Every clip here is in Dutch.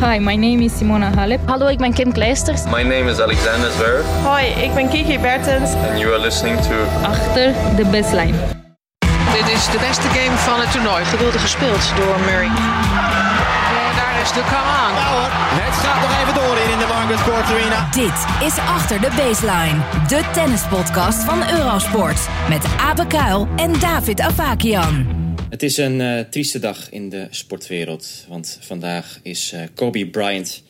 Hi, my name is Simona Halep. Hallo, ik ben Kim Kleisters. My name is Alexander Zverev. Hoi, ik ben Kiki Bertens. And you are listening to... Achter de baseline. Dit is de beste game van het toernooi. Geweldig gespeeld door Murray. En daar is de come on. Ja hoor, het gaat nog even door in de Margaret Court Arena. Dit is Achter de Baseline. De tennispodcast van Eurosport. Met Abe Kuil en David Avakian. Het is een uh, trieste dag in de sportwereld. Want vandaag is uh, Kobe Bryant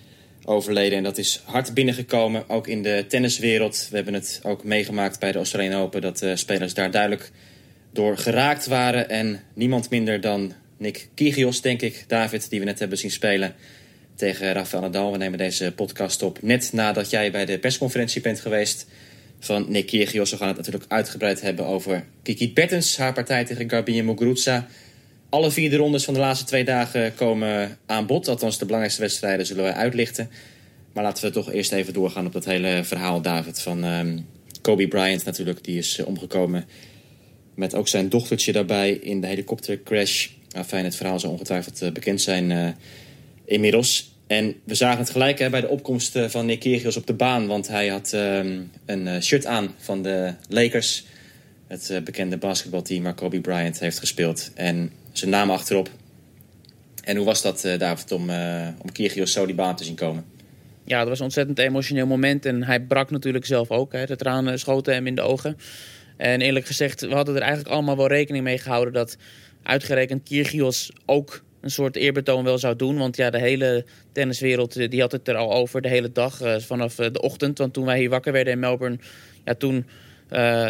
overleden. En dat is hard binnengekomen, ook in de tenniswereld. We hebben het ook meegemaakt bij de Australian Open... dat de spelers daar duidelijk door geraakt waren. En niemand minder dan Nick Kyrgios, denk ik, David... die we net hebben zien spelen tegen Rafael Nadal. We nemen deze podcast op net nadat jij bij de persconferentie bent geweest... van Nick Kyrgios. We gaan het natuurlijk uitgebreid hebben over Kiki Bertens... haar partij tegen Garbine Muguruza... Alle vier de rondes van de laatste twee dagen komen aan bod. Althans, de belangrijkste wedstrijden zullen wij uitlichten. Maar laten we toch eerst even doorgaan op dat hele verhaal, David. Van um, Kobe Bryant natuurlijk, die is uh, omgekomen. Met ook zijn dochtertje daarbij in de helikoptercrash. Fijn, het verhaal zal ongetwijfeld uh, bekend zijn uh, inmiddels. En we zagen het gelijk hè, bij de opkomst van Nick Kyrgios op de baan. Want hij had um, een shirt aan van de Lakers. Het bekende basketbalteam waar Kobe Bryant heeft gespeeld. En zijn naam achterop. En hoe was dat, David, om, uh, om Kyrgios zo die baan te zien komen? Ja, dat was een ontzettend emotioneel moment. En hij brak natuurlijk zelf ook. Hè. De tranen schoten hem in de ogen. En eerlijk gezegd, we hadden er eigenlijk allemaal wel rekening mee gehouden... dat uitgerekend Kyrgios ook een soort eerbetoon wel zou doen. Want ja, de hele tenniswereld die had het er al over de hele dag. Uh, vanaf de ochtend, want toen wij hier wakker werden in Melbourne... Ja, toen,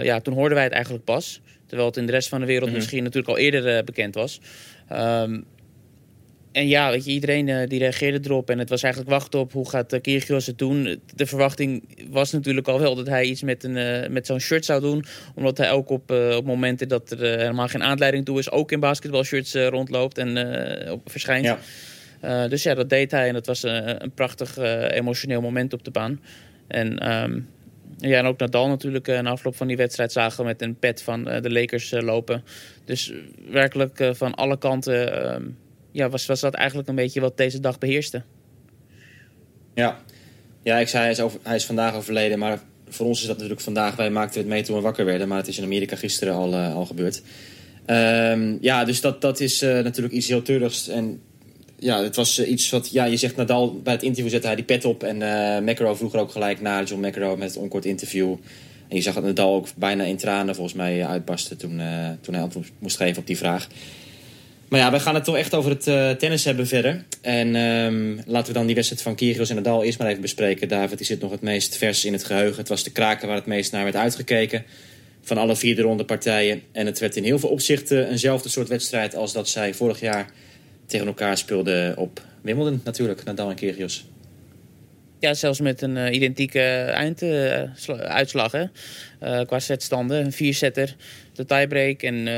ja, toen hoorden wij het eigenlijk pas... Terwijl het in de rest van de wereld mm-hmm. misschien natuurlijk al eerder bekend was. Um, en ja, weet je, iedereen uh, die reageerde erop. En het was eigenlijk wachten op hoe gaat uh, Kyrgios het doen. De verwachting was natuurlijk al wel dat hij iets met, een, met zo'n shirt zou doen. Omdat hij ook op, op momenten dat er helemaal geen aanleiding toe is... ook in basketbalshirts rondloopt en op, verschijnt. Ja. dus ja, dat deed hij. En dat was een prachtig emotioneel moment op de baan. En... Um, ja, en ook Nadal natuurlijk na afloop van die wedstrijd zagen we met een pet van de Lakers lopen. Dus werkelijk van alle kanten uh, ja, was, was dat eigenlijk een beetje wat deze dag beheerste. Ja, ja ik zei hij is, hij is vandaag overleden, maar voor ons is dat natuurlijk vandaag. Wij maakten het mee toen we wakker werden, maar het is in Amerika gisteren al, uh, al gebeurd. Um, ja, dus dat, dat is uh, natuurlijk iets heel treurigs. En ja, het was uh, iets wat, ja, je zegt Nadal, bij het interview zette hij die pet op. En uh, McEnroe vroeg er ook gelijk naar, John McEnroe, met het onkort interview. En je zag dat Nadal ook bijna in tranen volgens mij uitbarsten toen, toen hij antwoord moest geven op die vraag. Maar ja, we gaan het toch echt over het uh, tennis hebben verder. En um, laten we dan die wedstrijd van Kyrgios en Nadal eerst maar even bespreken. David, die zit nog het meest vers in het geheugen. Het was de kraken waar het meest naar werd uitgekeken. Van alle vier de ronde partijen. En het werd in heel veel opzichten eenzelfde soort wedstrijd als dat zij vorig jaar tegen elkaar speelden op Wimbledon natuurlijk, Nadal en Kyrgios. Ja, zelfs met een uh, identieke einduitslag uh, qua setstanden. Een viersetter, de tiebreak en...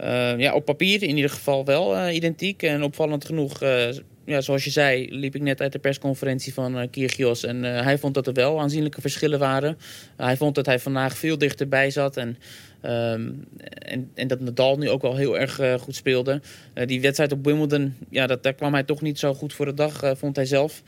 Uh, ja, op papier in ieder geval wel uh, identiek. En opvallend genoeg, uh, ja, zoals je zei, liep ik net uit de persconferentie van Kyrgios. En hij vond dat er wel aanzienlijke verschillen waren. hij vond dat hij vandaag veel dichterbij zat. En, um, en, en, dat Nadal nu ook wel heel erg goed speelde. die wedstrijd op Wimbledon, ja, dat, daar kwam hij toch niet zo goed voor de dag, vond hij zelf.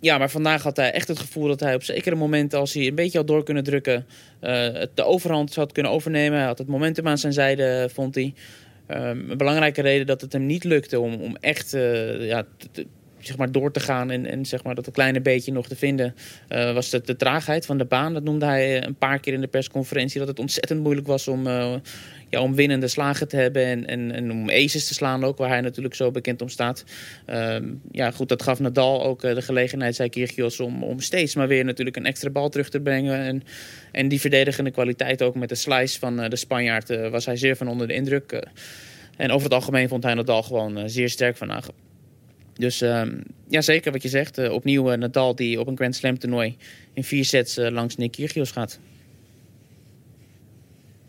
Ja, maar vandaag had hij echt het gevoel dat hij op zekere momenten, als hij een beetje had door kunnen drukken, uh, de overhand had kunnen overnemen. Hij had het momentum aan zijn zijde, vond hij. Um, een belangrijke reden dat het hem niet lukte om, om echt uh, ja, zeg maar door te gaan en, en zeg maar dat een kleine beetje nog te vinden, uh, was de, de traagheid van de baan. Dat noemde hij een paar keer in de persconferentie, dat het ontzettend moeilijk was om, uh, ja, om winnende slagen te hebben en, en, en, om aces te slaan ook, waar hij natuurlijk zo bekend om staat. Um, ja, goed, dat gaf Nadal ook de gelegenheid, zei Kyrgios, om, om steeds maar weer natuurlijk een extra bal terug te brengen. En, en die verdedigende kwaliteit ook met de slice van de Spanjaard was hij zeer van onder de indruk. en over het algemeen vond hij Nadal gewoon zeer sterk vandaag. Dus um, ja, zeker wat je zegt. Uh, opnieuw uh, Nadal die op een Grand Slam toernooi in vier sets uh, langs Nick Kyrgios gaat.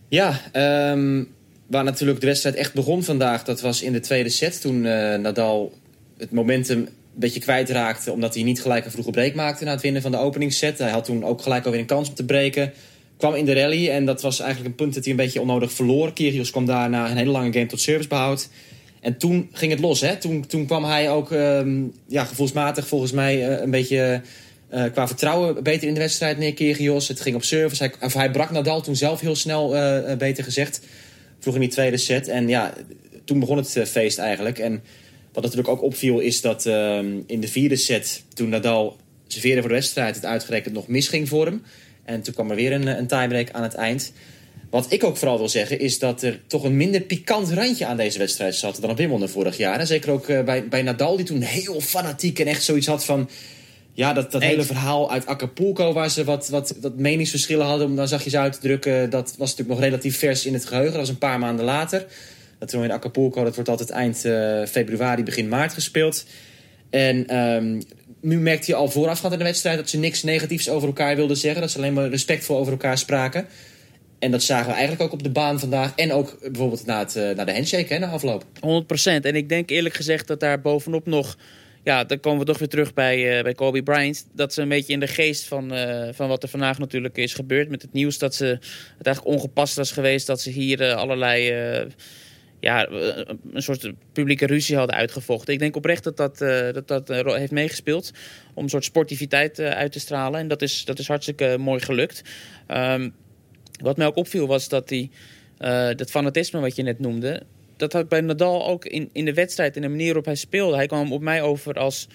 Ja, um, waar natuurlijk de wedstrijd echt begon vandaag... dat was in de tweede set toen Nadal het momentum een beetje kwijtraakte... omdat hij niet gelijk een vroege break maakte na het winnen van de openingsset. Hij had toen ook gelijk alweer een kans om te breken. kwam in de rally en dat was eigenlijk een punt dat hij een beetje onnodig verloor. Kyrgios kwam daarna een hele lange game tot servicebehoud. En toen ging het los. Hè? Toen, toen kwam hij ook ehm, ja, gevoelsmatig volgens mij eh, een beetje eh, qua vertrouwen beter in de wedstrijd neer. Kyrgios. Het ging op service. Hij, hij brak Nadal toen zelf heel snel, eh, beter gezegd. Vroeg in die tweede set. En ja, toen begon het feest eigenlijk. En wat natuurlijk ook opviel is dat ehm, in de vierde set... toen Nadal serveerde voor de wedstrijd... het uitgerekend nog misging voor hem. En toen kwam er weer een, een tiebreak aan het eind... Wat ik ook vooral wil zeggen is dat er toch een minder pikant randje aan deze wedstrijd zat dan op Wimbledon vorig jaar. En zeker ook uh, bij, bij Nadal die toen heel fanatiek en echt zoiets had van... Ja, dat, dat hele verhaal uit Acapulco waar ze wat, wat, wat meningsverschillen hadden... dan zag je ze uitdrukken, dat was natuurlijk nog relatief vers in het geheugen. Dat was een paar maanden later. Dat toen in Acapulco, dat wordt altijd eind uh, februari, begin maart gespeeld. En um, nu merkte je al voorafgaand in de wedstrijd dat ze niks negatiefs over elkaar wilden zeggen. Dat ze alleen maar respectvol over elkaar spraken. En dat zagen we eigenlijk ook op de baan vandaag. En ook bijvoorbeeld na, het, na de handshake, hè, na afloop. 100%. En ik denk eerlijk gezegd dat daar bovenop nog... Ja, dan komen we toch weer terug bij, uh, bij Kobe Bryant. Dat ze een beetje in de geest van, uh, van wat er vandaag natuurlijk is gebeurd. Met het nieuws dat ze, het eigenlijk ongepast was geweest. Dat ze hier allerlei... ja, een soort publieke ruzie hadden uitgevochten. Ik denk oprecht dat dat, dat, dat heeft meegespeeld. Om een soort sportiviteit uit te stralen. En dat is, dat is hartstikke mooi gelukt. Um, wat mij ook opviel was dat die, uh, dat fanatisme wat je net noemde... dat had bij Nadal ook in, in de wedstrijd, in de manier waarop hij speelde. Hij kwam op mij over als,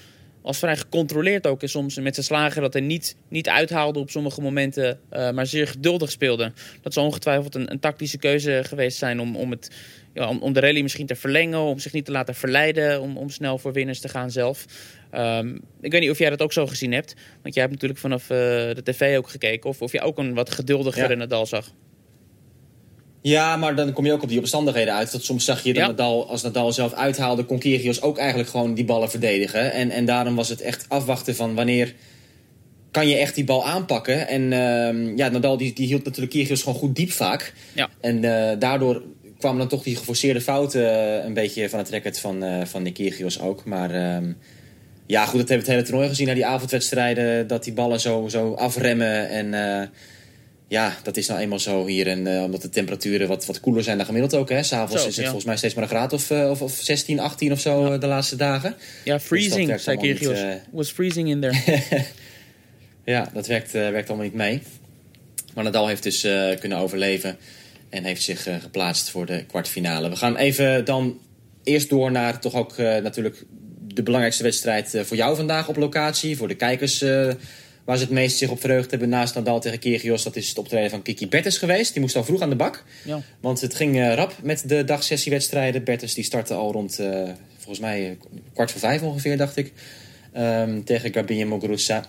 als vrij gecontroleerd ook. En soms met zijn slagen dat hij niet, niet uithaalde op sommige momenten... Uh, maar zeer geduldig speelde. Dat zou ongetwijfeld een, een tactische keuze geweest zijn... om, om, het, ja, om, de rally misschien te verlengen, om zich niet te laten verleiden... om, om snel voor winners te gaan zelf. Um, ik weet niet of jij dat ook zo gezien hebt. Want jij hebt natuurlijk vanaf uh, de tv ook gekeken. Of, of je ook een wat geduldigere ja. Nadal zag. Ja, maar dan kom je ook op die omstandigheden uit. Dat soms zag je dat ja. Nadal, als Nadal zelf uithaalde... kon Kyrgios ook eigenlijk gewoon die ballen verdedigen. En, en daarom was het echt afwachten van wanneer... kan je echt die bal aanpakken. En uh, ja, Nadal die, die hield natuurlijk Kyrgios gewoon goed diep vaak. Ja. En uh, daardoor kwamen dan toch die geforceerde fouten... een beetje van het record van, uh, van de Kyrgios ook. Maar... Ja, goed, dat hebben we het hele toernooi gezien naar die avondwedstrijden. Dat die ballen zo, zo afremmen. En uh, ja, dat is nou eenmaal zo hier. En uh, omdat de temperaturen wat, wat koeler zijn dan gemiddeld ook. S'avonds is het ja. volgens mij steeds maar een graad of, uh, of, of 16, 18 of zo ja. de laatste dagen. Ja, freezing, dus zei Kyrgios. Was freezing in there. ja, dat werkt, werkt allemaal niet mee. Maar Nadal heeft dus kunnen overleven. En heeft zich geplaatst voor de kwartfinale. We gaan even dan eerst door naar toch ook natuurlijk de belangrijkste wedstrijd uh, voor jou vandaag op locatie. Voor de kijkers uh, waar ze het meest zich op verheugd hebben naast Nadal tegen Kyrgios. Dat is het optreden van Kiki Bertens geweest. Die moest al vroeg aan de bak. Ja. Want het ging uh, rap met de dagsessiewedstrijden. Bertens die startte al rond, volgens mij, kwart voor vijf ongeveer, dacht ik. Um, tegen Garbine Muguruza.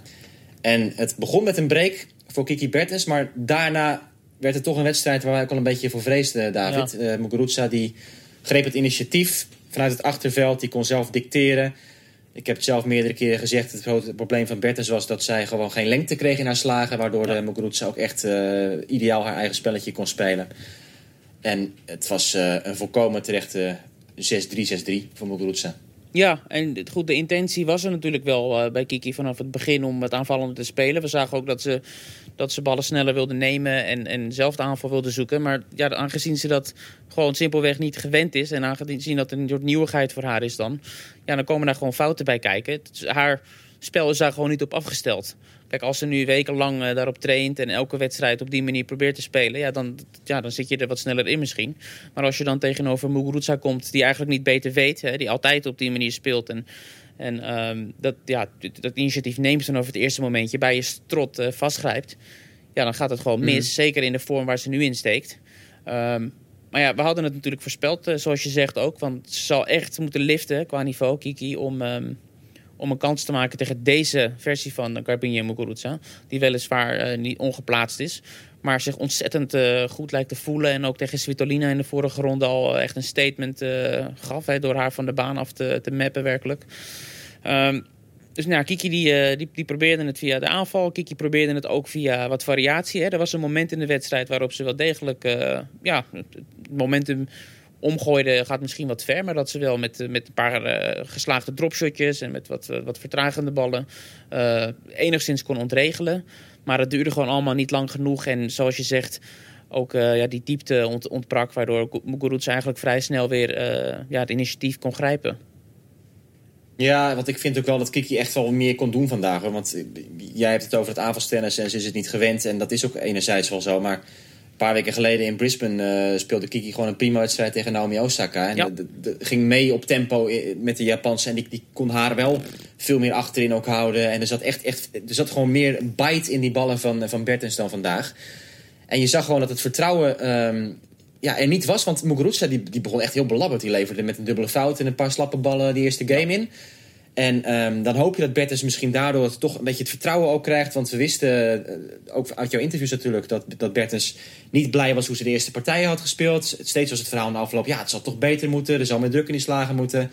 En het begon met een break voor Kiki Bertens. Maar daarna werd het toch een wedstrijd waar wij ook al een beetje voor vreesden, David. Ja. Muguruza die greep het initiatief vanuit het achterveld. Die kon zelf dicteren. Ik heb het zelf meerdere keren gezegd. Het grote probleem van Bertens was dat zij gewoon geen lengte kreeg in haar slagen. Waardoor ja. Muguruza ook echt uh, ideaal haar eigen spelletje kon spelen. En het was uh, een volkomen terechte 6-3, 6-3 voor Muguruza. Ja, en goed, de intentie was er natuurlijk wel uh, bij Kiki vanaf het begin om het aanvallende te spelen. We zagen ook dat ze, dat ze ballen sneller wilde nemen en, en zelf de aanval wilde zoeken. Maar ja, aangezien ze dat gewoon simpelweg niet gewend is en aangezien dat een soort nieuwigheid voor haar is dan, ja, dan komen daar gewoon fouten bij kijken. Haar spel is daar gewoon niet op afgesteld. Kijk, als ze nu wekenlang uh, daarop traint en elke wedstrijd op die manier probeert te spelen, ja dan, ja, dan zit je er wat sneller in misschien. Maar als je dan tegenover Muguruza komt, die eigenlijk niet beter weet, hè, die altijd op die manier speelt en, en um, dat, ja, dat initiatief neemt dan over het eerste momentje bij je strot uh, vastgrijpt, ja, dan gaat het gewoon mis. Mm. Zeker in de vorm waar ze nu in steekt. Um, maar ja, we hadden het natuurlijk voorspeld, uh, zoals je zegt ook. Want ze zal echt moeten liften qua niveau, Kiki, om, um, om een kans te maken tegen deze versie van Garbine Muguruza. Die weliswaar uh, niet ongeplaatst is. Maar zich ontzettend uh, goed lijkt te voelen. En ook tegen Svitolina in de vorige ronde al echt een statement gaf. Hè, door haar van de baan af te, te mappen werkelijk. Um, dus nou, Kiki die, die, die, probeerde het via de aanval. Kiki probeerde het ook via wat variatie. Hè. Er was een moment in de wedstrijd waarop ze wel degelijk ja, het momentum omgooide gaat misschien wat ver, maar dat ze wel met, met een paar uh, geslaagde dropshotjes en met wat, wat vertragende ballen enigszins kon ontregelen. Maar het duurde gewoon allemaal niet lang genoeg. En zoals je zegt, ook ja, die diepte ont, ontbrak, waardoor Muguruza eigenlijk vrij snel weer ja, het initiatief kon grijpen. Ja, want ik vind ook wel dat Kiki echt wel meer kon doen vandaag. Want jij hebt het over het aanvalstennis en ze is het niet gewend. En dat is ook enerzijds wel zo. Maar paar weken geleden in Brisbane uh, speelde Kiki gewoon een prima wedstrijd tegen Naomi Osaka. En ja. de, de, ging mee op tempo met de Japanse. En die, die kon haar wel veel meer achterin ook houden. En er zat, echt, echt, er zat gewoon meer bite in die ballen van, van Bertens dan vandaag. En je zag gewoon dat het vertrouwen um, ja, er niet was. Want Muguruza die, die begon echt heel belabberd. Die leverde met een dubbele fout en een paar slappe ballen die eerste game in. En um, dan hoop je dat Bertens misschien daardoor toch een beetje het vertrouwen ook krijgt. Want we wisten, uh, ook uit jouw interviews natuurlijk, dat, dat Bertens niet blij was hoe ze de eerste partijen had gespeeld. Steeds was het verhaal na afloop, ja, het zal toch beter moeten. Er zal meer druk in die slagen moeten.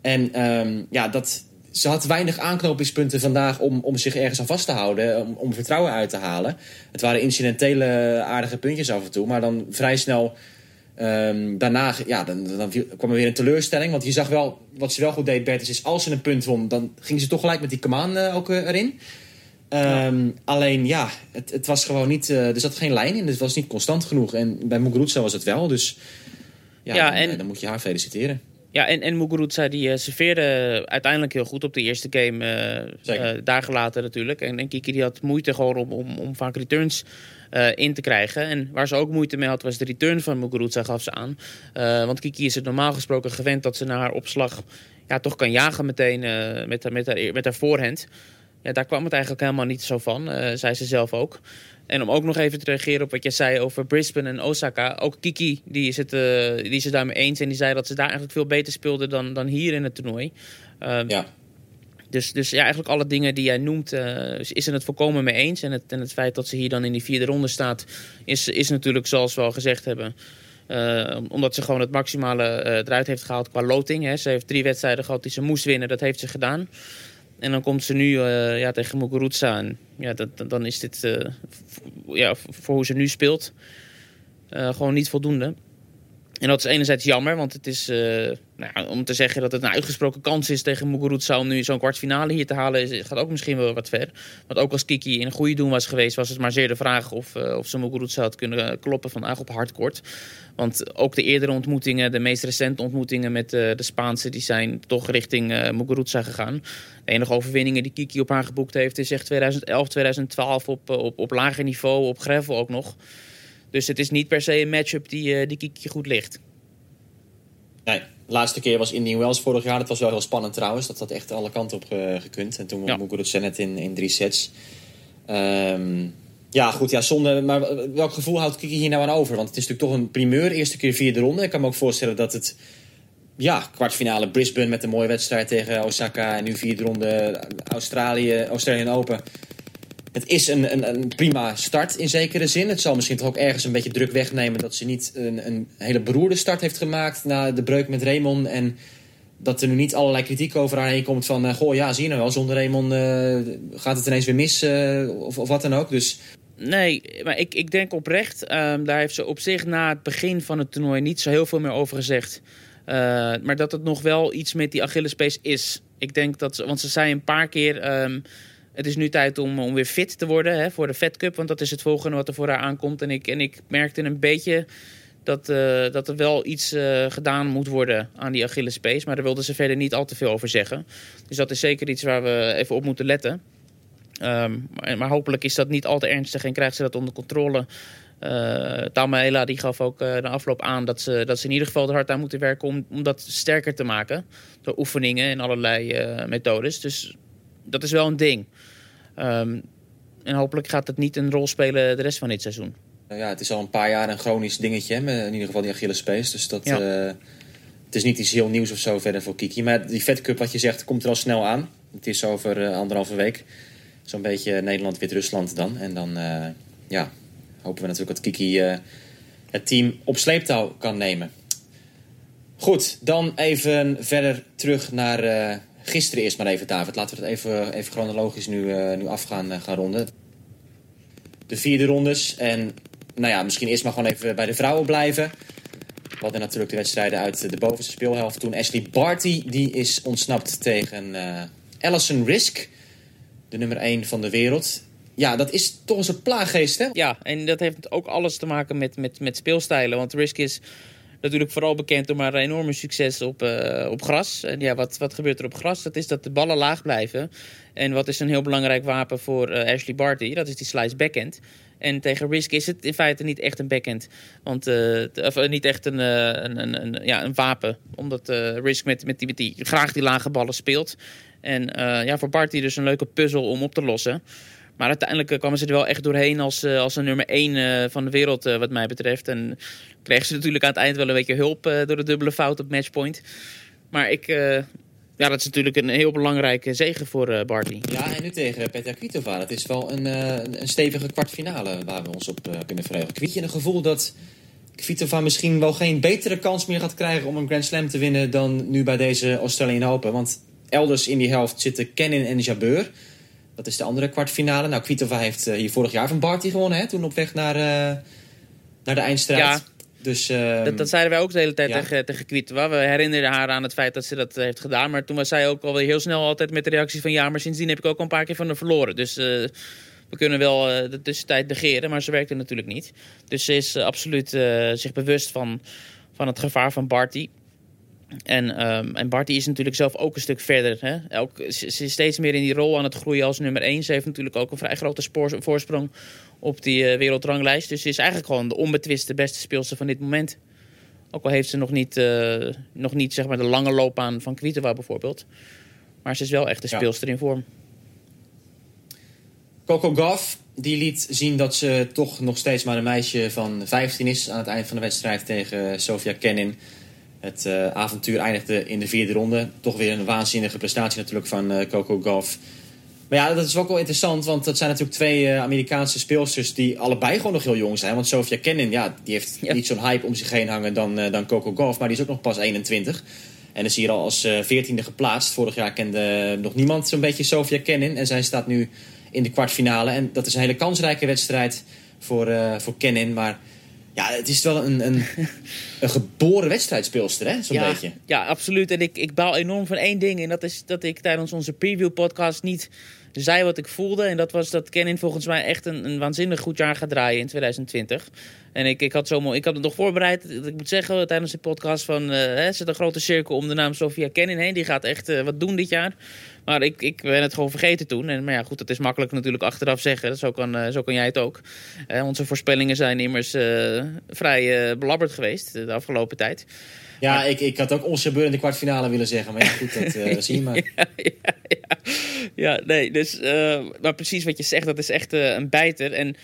En um, ja, dat, ze had weinig aanknopingspunten vandaag om, om zich ergens aan vast te houden. Om, om vertrouwen uit te halen. Het waren incidentele aardige puntjes af en toe. Maar dan vrij snel um, daarna ja, dan, dan, kwam er weer een teleurstelling. Want je zag wel, wat ze wel goed deed, Bertens, is als ze een punt won... dan ging ze toch gelijk met die kamaan uh, ook uh, erin. Um, ja. Alleen ja, het, het, was gewoon niet... Uh, er zat geen lijn in, dus het was niet constant genoeg. En bij Muguruza was het wel, dus ja, en... dan moet je haar feliciteren. Ja, en, en Muguruza die serveerde uiteindelijk heel goed op de eerste game. Daar gelaten natuurlijk. En, en Kiki die had moeite gewoon om, om, om vaak returns in te krijgen. En waar ze ook moeite mee had was de return van Muguruza gaf ze aan. want Kiki is het normaal gesproken gewend dat ze naar haar opslag ja, toch kan jagen meteen met, haar, met, haar, met haar voorhand. Ja, daar kwam het eigenlijk helemaal niet zo van, zei ze zelf ook. En om ook nog even te reageren op wat je zei over Brisbane en Osaka. Ook Kiki die is, het, die is daarmee eens. En die zei dat ze daar eigenlijk veel beter speelden dan, dan hier in het toernooi. Uh, ja. Dus, dus ja, eigenlijk alle dingen die jij noemt, uh, is ze het volkomen mee eens. En het, en het feit dat ze hier dan in die vierde ronde staat, is, is natuurlijk zoals we al gezegd hebben. Uh, omdat ze gewoon het maximale uh, eruit heeft gehaald qua loting. Hè. Ze heeft drie wedstrijden gehad die ze moest winnen, dat heeft ze gedaan. En dan komt ze nu ja, tegen Muguruza. En ja, dat, dan is dit ja, voor hoe ze nu speelt gewoon niet voldoende. En dat is enerzijds jammer, want het is, nou ja, om te zeggen dat het een uitgesproken kans is tegen Muguruza om nu zo'n kwartfinale hier te halen, is, gaat ook misschien wel wat ver. Want ook als Kiki in een goede doen was geweest, was het maar zeer de vraag of, of ze Muguruza had kunnen kloppen vandaag op hardcourt. Want ook de eerdere ontmoetingen, de meest recente ontmoetingen met uh, de Spaanse, die zijn toch richting uh, Muguruza gegaan. De enige overwinningen die Kiki op haar geboekt heeft is echt 2011, 2012 op, op, op lager niveau, op gravel ook nog. Dus het is niet per se een matchup die, uh, die Kiki goed ligt. Nee, de laatste keer was Indian Wells vorig jaar. Dat was wel heel spannend trouwens. Dat had echt alle kanten op gekund. En toen ja. Muguruza net in, in drie sets. Um, ja, goed, ja, zonde. Maar welk gevoel houdt Kiki hier nou aan over? Want het is natuurlijk toch een primeur, eerste keer vierde ronde. Ik kan me ook voorstellen dat het, ja, kwartfinale Brisbane met een mooie wedstrijd tegen Osaka. En nu vierde ronde Australië, Australian Open. Het is een, een, een, prima start in zekere zin. Het zal misschien toch ook ergens een beetje druk wegnemen dat ze niet een, een hele beroerde start heeft gemaakt na de breuk met Raymond. En dat er nu niet allerlei kritiek over haar heen komt van... Uh, goh, ja, zie je nou wel, zonder Raymond uh, gaat het ineens weer mis uh, of, of wat dan ook. Dus Nee, maar ik, ik denk oprecht, um, daar heeft ze op zich na het begin van het toernooi niet zo heel veel meer over gezegd. Maar dat het nog wel iets met die Achillespees is. Ik denk dat, want ze zei een paar keer, um, het is nu tijd om, om weer fit te worden hè, voor de Fed Cup. Want dat is het volgende wat er voor haar aankomt. En ik, en ik merkte een beetje dat, uh, dat er wel iets uh, gedaan moet worden aan die Achillespees. Maar daar wilde ze verder niet al te veel over zeggen. Dus dat is zeker iets waar we even op moeten letten. Um, maar, hopelijk is dat niet al te ernstig en krijgt ze dat onder controle. Uh, Tamaela die gaf ook uh, de afloop aan dat ze, dat ze in ieder geval er hard aan moeten werken om, om dat sterker te maken. Door oefeningen en allerlei methodes. Dus dat is wel een ding. Um, en hopelijk gaat het niet een rol spelen de rest van dit seizoen. Ja, het is al een paar jaar een chronisch dingetje, in ieder geval die Achillespees. Dus dat, ja. het is niet iets heel nieuws of zo verder voor Kiki. Maar die Fed Cup, wat je zegt, komt er al snel aan. Het is over anderhalve week zo'n beetje Nederland, Wit-Rusland dan. En dan uh, ja, hopen we natuurlijk dat Kiki uh, het team op sleeptouw kan nemen. Goed, dan even verder terug naar uh, gisteren eerst maar even, David. Laten we het even, even chronologisch nu, nu af gaan, gaan ronden. De vierde rondes. En nou ja, misschien eerst maar gewoon even bij de vrouwen blijven. We hadden natuurlijk de wedstrijden uit de bovenste speelhelft. Toen Ashley Barty die is ontsnapt tegen uh, Alison Risk. De nummer 1 van de wereld. Ja, dat is toch eens een plaaggeest, hè? Ja, en dat heeft ook alles te maken met, met, met speelstijlen. Want Risk is natuurlijk vooral bekend door haar enorme succes op, uh, op gras. En ja, wat, wat gebeurt er op gras? Dat is dat de ballen laag blijven. En wat is een heel belangrijk wapen voor uh, Ashley Barty? Dat is die slice backhand. En tegen Risk is het in feite niet echt een backhand. Want, uh, of niet echt een, een, een, een, ja, een wapen. Omdat Risk met, met, die, met die, graag die lage ballen speelt. En ja, voor Barty dus een leuke puzzel om op te lossen. Maar uiteindelijk kwamen ze er wel echt doorheen als, als een nummer 1 van de wereld, wat mij betreft. En kregen ze natuurlijk aan het eind wel een beetje hulp door de dubbele fout op matchpoint. Maar ik, ja, dat is natuurlijk een heel belangrijke zegen voor uh, Barty. Ja, en nu tegen Petja Kvitova. Dat is wel een, uh, een stevige kwartfinale waar we ons op uh, kunnen verheugen. Kwiet je een gevoel dat Kvitova misschien wel geen betere kans meer gaat krijgen om een Grand Slam te winnen dan nu bij deze Australian Open? Want elders in die helft zitten Kenin en Jabeur. Dat is de andere kwartfinale. Nou, Kvitova heeft hier vorig jaar van Barty gewonnen, hè? Toen op weg naar, naar de eindstrijd. Ja. Dus, uh, dat, dat, zeiden wij ook de hele tijd ja. tegen, tegen Kvitova. We herinnerden haar aan het feit dat ze dat heeft gedaan. Maar toen was zij ook alweer heel snel altijd met de reactie van... ja, maar sindsdien heb ik ook al een paar keer van haar verloren. Dus uh, we kunnen wel uh, de tussentijd negeren, maar ze werkte natuurlijk niet. Dus ze is absoluut zich bewust van, van het gevaar van Barty. En, um, en Barty is natuurlijk zelf ook een stuk verder. Hè? Elk, ze, ze is steeds meer in die rol aan het groeien als nummer 1. Ze heeft natuurlijk ook een vrij grote spoor, voorsprong op die uh, wereldranglijst. Dus ze is eigenlijk gewoon de onbetwiste beste speelster van dit moment. Ook al heeft ze nog niet, uh, nog niet zeg maar, de lange loopbaan van Kvitova bijvoorbeeld. Maar ze is wel echt de speelster ja. in vorm. Coco Gauff die liet zien dat ze toch nog steeds maar een meisje van 15 is... aan het eind van de wedstrijd tegen Sofia Kenin. Het uh, avontuur eindigde in de vierde ronde. Toch weer een waanzinnige prestatie natuurlijk van uh, Coco Gauff. Maar ja, dat is ook wel interessant, want dat zijn natuurlijk twee uh, Amerikaanse speelsters die allebei gewoon nog heel jong zijn. Want Sofia Kenin, ja, die heeft ja. niet zo'n hype om zich heen hangen dan, dan Coco Gauff, maar die is ook nog pas 21. En is hier al als veertiende geplaatst. Vorig jaar kende nog niemand zo'n beetje Sofia Kenin. En zij staat nu in de kwartfinale. En dat is een hele kansrijke wedstrijd voor, voor Kenin. Maar ja, het is wel een, een, een geboren wedstrijdspeelster, hè? Zo'n ja, beetje. Ja, absoluut. En ik, ik baal enorm van één ding. En dat is dat ik tijdens onze preview podcast niet zei wat ik voelde. En dat was dat Kenin volgens mij echt een, een waanzinnig goed jaar gaat draaien in 2020. En ik, ik, had zo, ik had het nog voorbereid. Ik moet zeggen tijdens de podcast van... Uh, er zit een grote cirkel om de naam Sofia Kenin heen. Die gaat echt uh, wat doen dit jaar. Maar ik, ik ben het gewoon vergeten toen. En, maar ja, goed, dat is makkelijk natuurlijk achteraf zeggen. Zo kan, uh, zo kan jij het ook. onze voorspellingen zijn immers vrij belabberd geweest de afgelopen tijd. Ja, ik, ik had ook onze in de kwartfinale willen zeggen. Maar ja, goed, dat uh, zie je maar. Ja, ja, ja. ja nee, dus, maar precies wat je zegt, dat is echt een bijter. En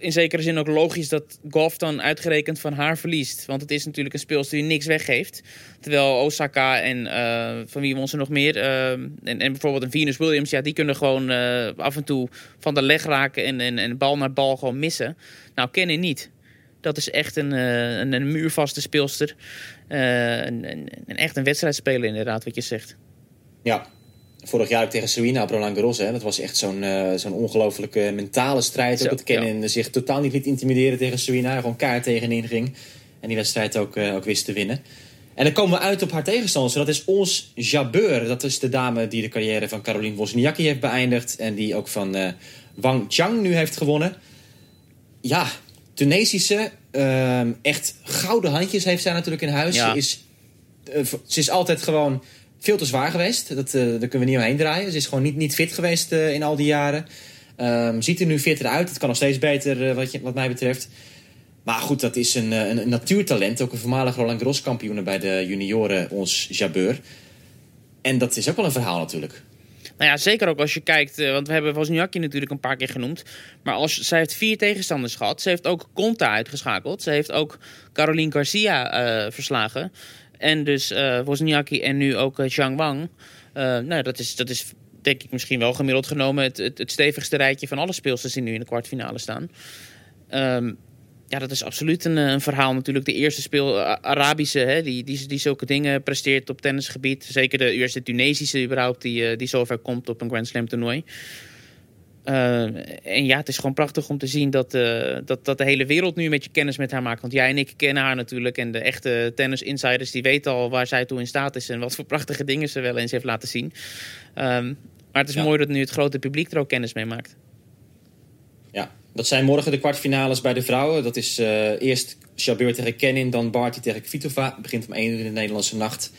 in zekere zin ook logisch dat Golf dan uitgerekend van haar verliest. Want het is natuurlijk een speelster die niks weggeeft. Terwijl Osaka en van wie we ons er nog meer... En, en, bijvoorbeeld een Venus Williams, ja, die kunnen gewoon af en toe van de leg raken... en, en, en bal naar bal gewoon missen. Nou, Kennen niet. Dat is echt een, een, een muurvaste speelster. Een, echt een wedstrijdspeler inderdaad, wat je zegt. Ja, vorig jaar ook tegen Serena op Roland Garros. Hè. Dat was echt zo'n uh, zo'n ongelofelijke mentale strijd. Ook het kennen ja. zich totaal niet liet intimideren tegen Serena. Gewoon kaart tegenin ging. En die wedstrijd ook, uh, ook wist te winnen. En dan komen we uit op haar tegenstander. Dat is ons Jabeur. Dat is de dame die de carrière van Caroline Wozniacki heeft beëindigd. En die ook van uh, Wang Chang nu heeft gewonnen. Ja, Tunesische, uh, echt gouden handjes heeft zij natuurlijk in huis. Ja. Ze, is, ze is altijd gewoon veel te zwaar geweest. Dat, uh, daar kunnen we niet omheen draaien. Ze is gewoon niet, niet fit geweest uh, in al die jaren. Um, ziet er nu fitter uit. Het kan nog steeds beter wat, je, wat mij betreft. Maar goed, dat is een, een, natuurtalent. Ook een voormalig Roland Garros kampioen bij de junioren, ons Jabeur. En dat is ook wel een verhaal natuurlijk. Nou ja, zeker ook als je kijkt, want we hebben Wozniacki natuurlijk een paar keer genoemd. Maar als, zij heeft vier tegenstanders gehad. Ze heeft ook Conta uitgeschakeld. Ze heeft ook Caroline Garcia verslagen. En dus uh, Wozniacki en nu ook Zhang Wang. nou, dat is, dat is denk ik misschien wel gemiddeld genomen het, het, stevigste rijtje van alle speelsters die nu in de kwartfinale staan. Um, ja, dat is absoluut een, een, verhaal. Natuurlijk de eerste speel, Arabische, hè, die, die, die zulke dingen presteert op tennisgebied. Zeker de eerste Tunesische überhaupt, die, die zover komt op een Grand Slam toernooi. Uh, en ja, het is gewoon prachtig om te zien dat, uh, dat, dat de hele wereld nu een beetje kennis met haar maakt. Want jij en ik kennen haar natuurlijk. En de echte tennis-insiders die weten al waar zij toe in staat is. En wat voor prachtige dingen ze wel eens heeft laten zien. Um, maar het is ja. mooi dat nu het grote publiek er ook kennis mee maakt. Ja, dat zijn morgen de kwartfinales bij de vrouwen. Dat is uh, eerst Jabeur tegen Kenin, dan Barty tegen Kvitova. Het begint om 1 uur in de Nederlandse nacht.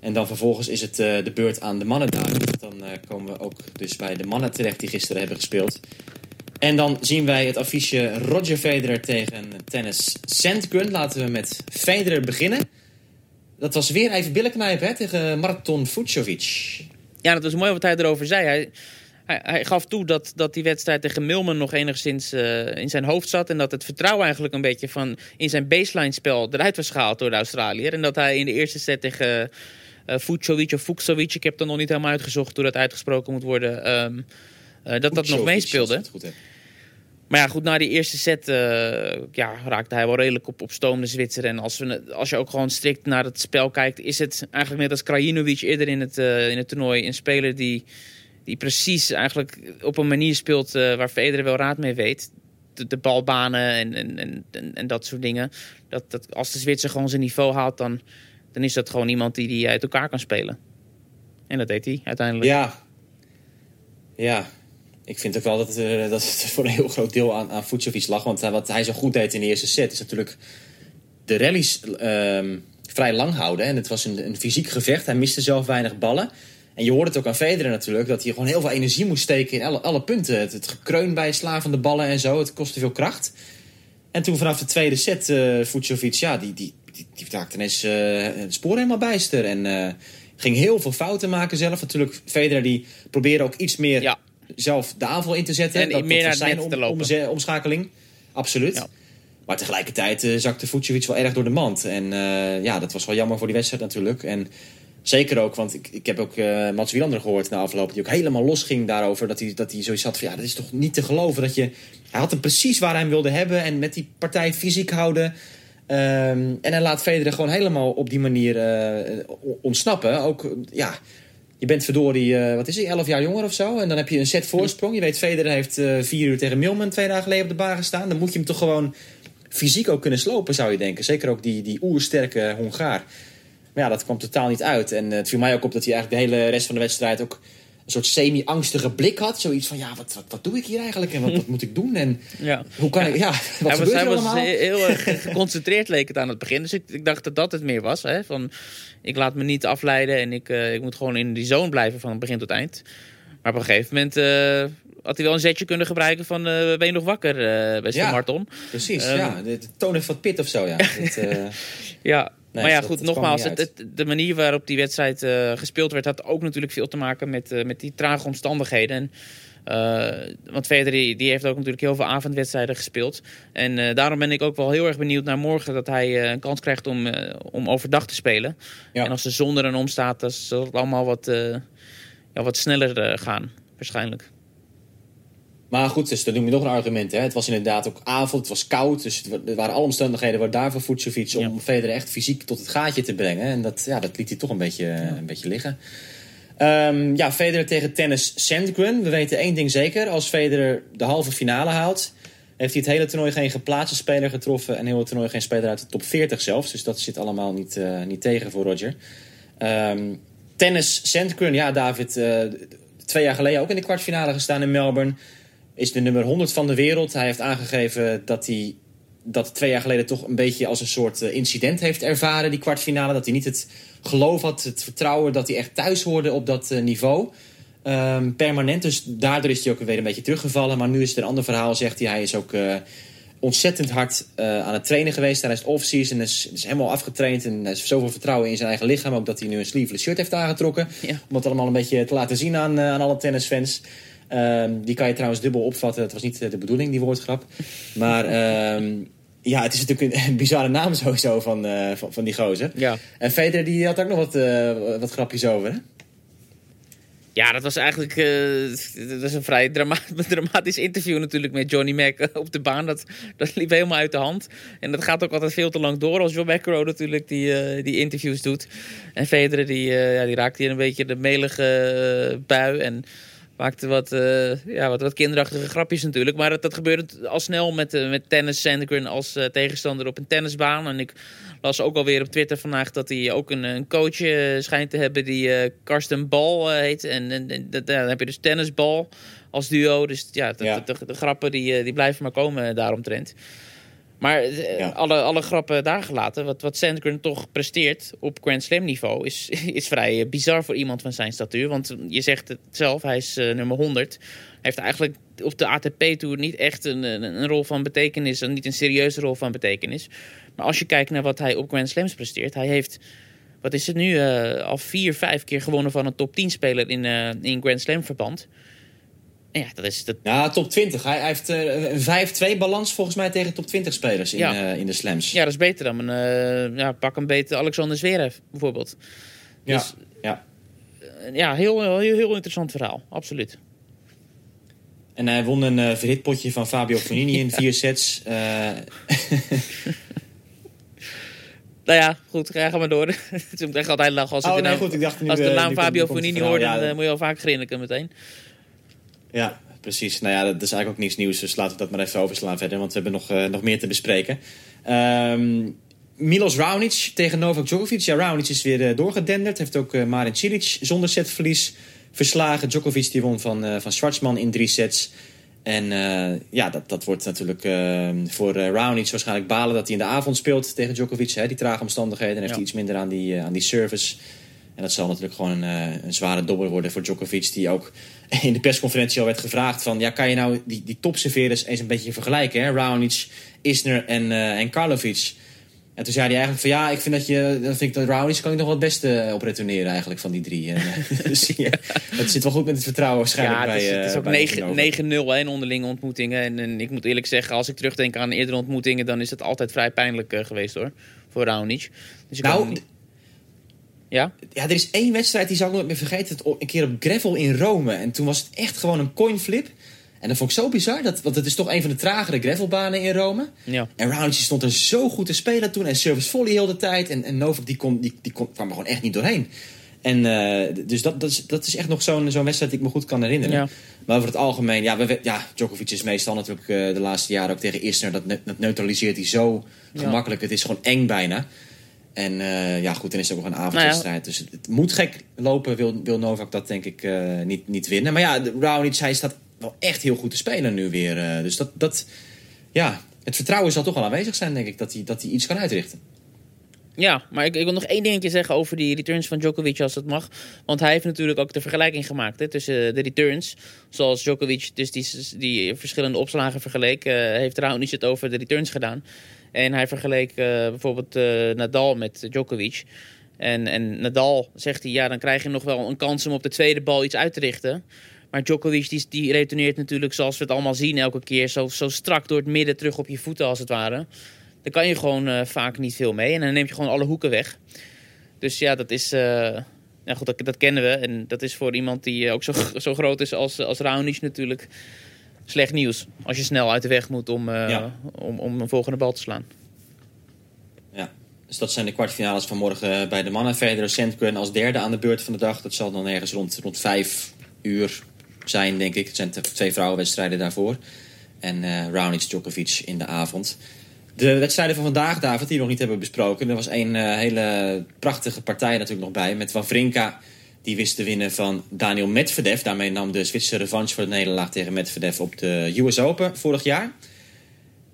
En dan vervolgens is het uh, de beurt aan de mannen daar. Dan uh, komen we ook dus bij de mannen terecht die gisteren hebben gespeeld. En dan zien wij het affiche Roger Federer tegen tennis Sandgren. Laten we met Federer beginnen. Dat was weer even billenknijpen hè, tegen Marton Fucsovic. Ja, dat was mooi wat hij erover zei. Hij, hij, gaf toe dat, dat die wedstrijd tegen Milman nog enigszins uh, in zijn hoofd zat. En dat het vertrouwen eigenlijk een beetje van in zijn baseline spel eruit was gehaald door de Australiër. En dat hij in de eerste set tegen Fucsovic of Fucsovic, ik heb dat nog niet helemaal uitgezocht hoe dat uitgesproken moet worden, um, uh, dat dat nog meespeelde. Maar ja, goed, na die eerste set uh, ja, raakte hij wel redelijk op, op stoom, de Zwitser. En als, we, als je ook gewoon strikt naar het spel kijkt, is het eigenlijk net als Krajinovic eerder in het, uh, in het toernooi een speler die, die precies eigenlijk op een manier speelt uh, waar Federer wel raad mee weet. De, de balbanen en, en, en, en, dat soort dingen. Dat, dat, als de Zwitser gewoon zijn niveau haalt, dan, dan is dat gewoon iemand die, die uit elkaar kan spelen. En dat deed hij uiteindelijk. Ja. Ja, ik vind ook wel dat, uh, dat het voor een heel groot deel aan, aan lag. Want wat hij zo goed deed in de eerste set is natuurlijk de rallies uh, vrij lang houden. En het was een, een fysiek gevecht. Hij miste zelf weinig ballen. En je hoort het ook aan Federer natuurlijk, dat hij gewoon heel veel energie moest steken in alle, punten. Het, gekreun bij het slaan van de ballen en zo, het kostte veel kracht. En toen vanaf de tweede set, uh, ja, die, die, die, die raakte ineens het spoor helemaal bijster. En ging heel veel fouten maken zelf. Natuurlijk, Federer die probeerde ook iets meer... Ja zelf de aanval in te zetten. En dat, meer naar zijn om, omschakeling. Absoluut. Ja. Maar tegelijkertijd uh, zakte Vucevic wel erg door de mand. En uh, ja, dat was wel jammer voor die wedstrijd natuurlijk. En zeker ook, want ik, ik heb ook uh, Mats Wielander gehoord na afloop... die ook helemaal los ging daarover. Dat hij, dat hij zoiets had van, ja, dat is toch niet te geloven dat je... Hij had hem precies waar hij hem wilde hebben. En met die partij fysiek houden... Um, en hij laat Federer gewoon helemaal op die manier ontsnappen. Ook, ja je bent verdorie, uh, wat is hij, 11 jaar jonger of zo. En dan heb je een set voorsprong. Je weet, Federer heeft uh, vier uur tegen Milman twee dagen geleden op de baan gestaan. Dan moet je hem toch gewoon fysiek ook kunnen slopen, zou je denken. Zeker ook die, die oersterke Hongaar. Maar ja, dat kwam totaal niet uit. En het viel mij ook op dat hij eigenlijk de hele rest van de wedstrijd ook een soort semi-angstige blik had. Zoiets van, ja, wat, wat, wat doe ik hier eigenlijk? En wat, wat moet ik doen? En ja. hoe kan ik, ja, wat hij was heel erg geconcentreerd, leek het aan het begin. Dus ik, ik dacht dat dat het meer was. Hè? Van, ik laat me niet afleiden en ik, uh, ik moet gewoon in die zone blijven van begin tot eind. Maar op een gegeven moment uh, had hij wel een zetje kunnen gebruiken van uh, ben je nog wakker, beste ja, Marton? Precies, Um, ja. De, toon heeft wat pit of zo, ja. het, ja, Nee, maar ja, dat- goed, dat nogmaals, het, het- de manier waarop die wedstrijd eh, gespeeld werd, had ook natuurlijk veel te maken met, eh, met die trage omstandigheden. En, eh, want Federer die, die heeft ook natuurlijk heel veel avondwedstrijden gespeeld. En daarom ben ik ook wel heel erg benieuwd naar morgen dat hij een kans krijgt om, om overdag te spelen. Ja. En als de zon er dan om staat, dan zal het allemaal wat, ja, wat sneller gaan, waarschijnlijk. Maar goed, dus dan noem je nog een argument. Hè. Het was inderdaad ook avond, het was koud. Dus het er waren alle omstandigheden waar daar voor Vucevic... om Ja. Federer echt fysiek tot het gaatje te brengen. En dat, ja, dat liet hij toch een beetje, een beetje liggen. Ehm, ja, Federer tegen tennis Sandgren. We weten één ding zeker. Als Federer de halve finale haalt... heeft hij het hele toernooi geen geplaatste speler getroffen... en heel het toernooi geen speler uit de top 40 zelfs. Dus dat zit allemaal niet, eh, niet tegen voor Roger. Ehm, tennis Sandgren, ja David... eh, twee jaar geleden ook in de kwartfinale gestaan in Melbourne is de nummer 100 van de wereld. Hij heeft aangegeven dat hij dat twee jaar geleden toch een beetje als een soort eh, incident heeft ervaren, die kwartfinale. Dat hij niet het geloof had, het vertrouwen dat hij echt thuis hoorde op dat eh, niveau. Ehm, permanent, dus daardoor is hij ook weer een beetje teruggevallen. Maar nu is het een ander verhaal, zegt hij. Hij is ook eh, ontzettend hard aan het trainen geweest tijdens het off-season. Is, is helemaal afgetraind en hij heeft zoveel vertrouwen in zijn eigen lichaam. Ook dat hij nu een sleeveless shirt heeft aangetrokken. Ja. Om het allemaal een beetje te laten zien aan, aan alle tennisfans. Ehm, die kan je trouwens dubbel opvatten. Dat was niet eh, de bedoeling, die woordgrap. Maar ehm, ja, het is natuurlijk een, bizarre naam sowieso van, eh, van, van die gozer. Ja. En Federer die had ook nog wat, eh, wat grapjes over. Hè? Ja, dat was eigenlijk dat is een vrij drama dramatisch interview natuurlijk met Johnny Mac op de baan. Dat, dat liep helemaal uit de hand. En dat gaat ook altijd veel te lang door als John McEnroe natuurlijk die, die interviews doet. En Federer die, eh, ja, die raakt hier een beetje de melige bui. En Maakte wat, eh, ja, wat, wat kinderachtige grapjes natuurlijk. Maar dat, dat gebeurde al snel met, eh, met Tennis Sandgren als eh, tegenstander op een tennisbaan. En ik las ook alweer op Twitter vandaag dat hij ook een, een coach schijnt te hebben die Karsten Bal heet. En, en, en dat- dan heb je dus tennisbal als duo. Dus ja, de, Ja. De, de, de grappen die, die blijven maar komen daaromtrent. Maar eh, Ja. alle, alle grappen daar gelaten. Wat, wat Sandgren toch presteert op Grand Slam niveau is, is vrij eh, bizar voor iemand van zijn statuur. Want je zegt het zelf, hij is eh, nummer 100. Hij heeft eigenlijk op de ATP-tour niet echt een, een, een rol van betekenis. En niet een serieuze rol van betekenis. Maar als je kijkt naar wat hij op Grand Slams presteert. Hij heeft, wat is het nu, al vier, vijf keer gewonnen van een top 10 speler in, eh, in Grand Slam verband. Ja, dat is... Dat, Ja, top 20. Hij, hij heeft eh, een 5-2 balans volgens mij tegen top 20 spelers in, Ja. eh, in de slams. ja, dat is beter dan een... eh, ja, pak een beter Alexander Zverev bijvoorbeeld. ja. dus- ja. Ja, heel, heel, heel interessant verhaal. Absoluut. En hij won een uh, verhitpotje van Fabio Fognini in vier sets. Nou ja, goed, ga maar door. Het moet echt altijd lachen als ik Oh, nee, naam, goed, ik dacht nu, als de naam Fabio hoort, ja. dan moet je al vaak grinniken meteen. Ja, precies. Nou ja, dat is eigenlijk ook niets nieuws. Dus laten we dat maar even overslaan verder. Want we hebben nog, eh, nog meer te bespreken. Ehm, Milos Raonic tegen Novak Djokovic. Ja, Raonic is weer eh, doorgedenderd. Heeft ook eh, Marin Cilic zonder setverlies verslagen. Djokovic die won van, eh van Schwartzman in drie sets. En ja, dat, dat wordt natuurlijk eh, voor Raonic waarschijnlijk balen dat hij in de avond speelt tegen Djokovic. Hè, die trage omstandigheden. Dan heeft Ja. hij iets minder aan die, aan die service. En dat zal natuurlijk gewoon een, een zware dobber worden voor Djokovic. Die ook in de persconferentie al werd gevraagd van... Ja, kan je nou die, die topserveerders eens een beetje vergelijken? Hè? Raonic, Isner en, eh en Karlovic. En toen zei hij eigenlijk van... Ja, ik vind dat je... Dan vind ik dat Raonic kan ik nog wel het beste op retourneren eigenlijk van die drie. En, eh, dus ja, het zit wel goed met het vertrouwen waarschijnlijk Ja, het is, bij het is eh, ook bij 9 Novak. 9-0 hè, in onderlinge ontmoetingen. En, en ik moet eerlijk zeggen, als ik terugdenk aan eerdere ontmoetingen... dan is het altijd vrij pijnlijk eh, geweest hoor, voor Raonic. Dus ik Nou, Ja? Ja, er is één wedstrijd die zal ik nooit meer vergeten. Een keer op gravel in Rome. En toen was het echt gewoon een coinflip. En dat vond ik zo bizar. Dat, want het is toch een van de tragere gravelbanen in Rome. Ja. En Raonic stond er zo goed te spelen toen. En service volley heel de tijd. En, en Novak die, kon, die, die kon, kwam er gewoon echt niet doorheen. En eh, dus dat, dat, is, dat is echt nog zo'n zo'n wedstrijd die ik me goed kan herinneren. Ja. Maar over het algemeen, ja, we, ja, Djokovic is meestal natuurlijk eh, de laatste jaren ook tegen Isner. Dat, ne- dat neutraliseert hij zo Ja. gemakkelijk. Het is gewoon eng bijna. En eh, ja, goed, dan is het ook nog een avondwedstrijd. Dus het, moet gek lopen, wil, wil Novak dat denk ik eh, niet, niet winnen. Maar ja, Raonic, hij staat wel echt heel goed te spelen nu weer. eh, dus dat, dat, ja, het vertrouwen zal toch wel aanwezig zijn, denk ik, dat hij, dat hij iets kan uitrichten. Ja, maar ik, ik wil nog één dingetje zeggen over die returns van Djokovic als het mag. Want hij heeft natuurlijk ook de vergelijking gemaakt hè, tussen de returns. Zoals Djokovic dus die, die verschillende opslagen vergeleek, eh, heeft Raonic het over de returns gedaan. En hij vergeleek eh, bijvoorbeeld eh, Nadal met Djokovic. En, en Nadal zegt hij, ja, dan krijg je nog wel een kans om op de tweede bal iets uit te richten. Maar Djokovic die, die retourneert natuurlijk zoals we het allemaal zien elke keer. Zo, zo strak door het midden terug op je voeten als het ware. Daar kan je gewoon eh, vaak niet veel mee. En dan neem je gewoon alle hoeken weg. Dus ja, dat is... ja, goed, dat, dat kennen we. En dat is voor iemand die ook zo, zo groot is als, als Raonic natuurlijk slecht nieuws. Als je snel uit de weg moet om, eh, Ja. om, om een volgende bal te slaan. Ja. Dus dat zijn de kwartfinales van morgen bij de mannen. Federer Sandgren als derde aan de beurt van de dag. Dat zal dan ergens rond, rond vijf uur zijn, denk ik. Het zijn twee vrouwenwedstrijden daarvoor. En eh Raonic Djokovic in de avond. De wedstrijden van vandaag, David, die we nog niet hebben besproken. Er was een eh, hele prachtige partij natuurlijk nog bij. Met Wawrinka, die wist te winnen van Daniel Medvedev. Daarmee nam de Zwitserse revanche voor de nederlaag tegen Medvedev op de US Open vorig jaar.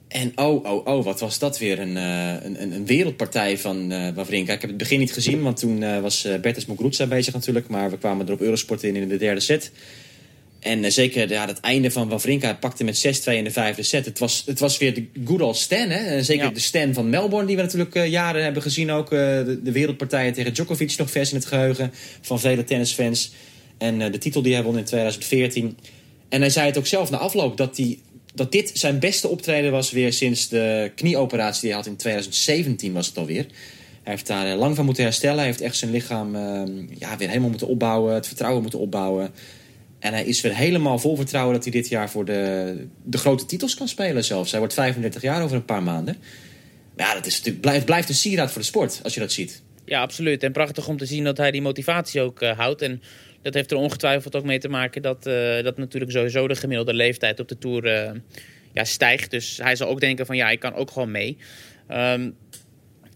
En oh, oh, oh, wat was dat weer een, eh, een, een, wereldpartij van eh Wawrinka. Ik heb het begin niet gezien, want toen eh, was Bertus Muguruza bezig natuurlijk. Maar we kwamen er op Eurosport in in de derde set. En eh, zeker ja, het einde van Wawrinka pakte met 6-2 in de vijfde set. Het was, het was weer de good old Stan. Hè? Zeker Ja. de Stan van Melbourne, die we natuurlijk eh, jaren hebben gezien. Ook eh, de, de wereldpartijen tegen Djokovic nog vers in het geheugen van vele tennisfans. En de titel die hij won in 2014. En hij zei het ook zelf na afloop dat, hij, dat dit zijn beste optreden was weer sinds de knieoperatie die hij had in 2017 was het alweer. Hij heeft daar lang van moeten herstellen. Hij heeft echt zijn lichaam eh, ja, weer helemaal moeten opbouwen. Het vertrouwen moeten opbouwen. En hij is weer helemaal vol vertrouwen dat hij dit jaar voor de, de grote titels kan spelen zelfs. Hij wordt 35 jaar over een paar maanden. Maar ja, dat is natuurlijk, blijft, blijft een sieraad voor de sport als je dat ziet. Ja, absoluut. En prachtig om te zien dat hij die motivatie ook eh, houdt. En Dat heeft er ongetwijfeld ook mee te maken dat, uh, dat natuurlijk sowieso de gemiddelde leeftijd op de Tour uh, ja, stijgt. Dus hij zal ook denken van ja, ik kan ook gewoon mee. Um,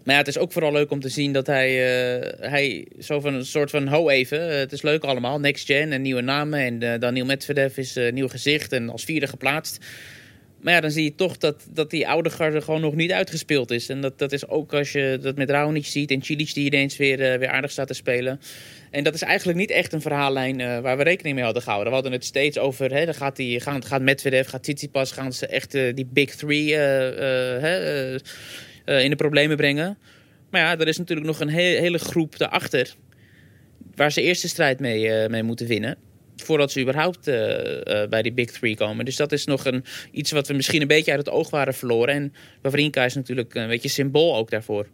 maar het is ook vooral leuk om te zien dat hij, uh, hij zo van een soort van ho even. het is leuk allemaal, next gen en nieuwe namen. En uh, Daniel Medvedev is een nieuw gezicht en als vierde geplaatst. Maar ja, dan zie je toch dat, dat die oude garde gewoon nog niet uitgespeeld is. En dat, dat is ook als je dat met Raonic ziet en Cilic die ineens weer, weer aardig staat te spelen. En dat is eigenlijk niet echt een verhaallijn waar we rekening mee hadden gehouden. We hadden het steeds over, hè, dan gaat, die, gaan, gaat Medvedev, gaat Tsitsipas, gaan ze echt die big three in de problemen brengen. Maar ja, er is natuurlijk nog een he hele groep daarachter waar ze eerst de strijd mee, mee moeten winnen voordat ze überhaupt uh, uh, bij die Big Three komen. Dus dat is nog een, iets wat we misschien een beetje uit het oog waren verloren. En Wawrinka is natuurlijk een beetje symbool ook daarvoor.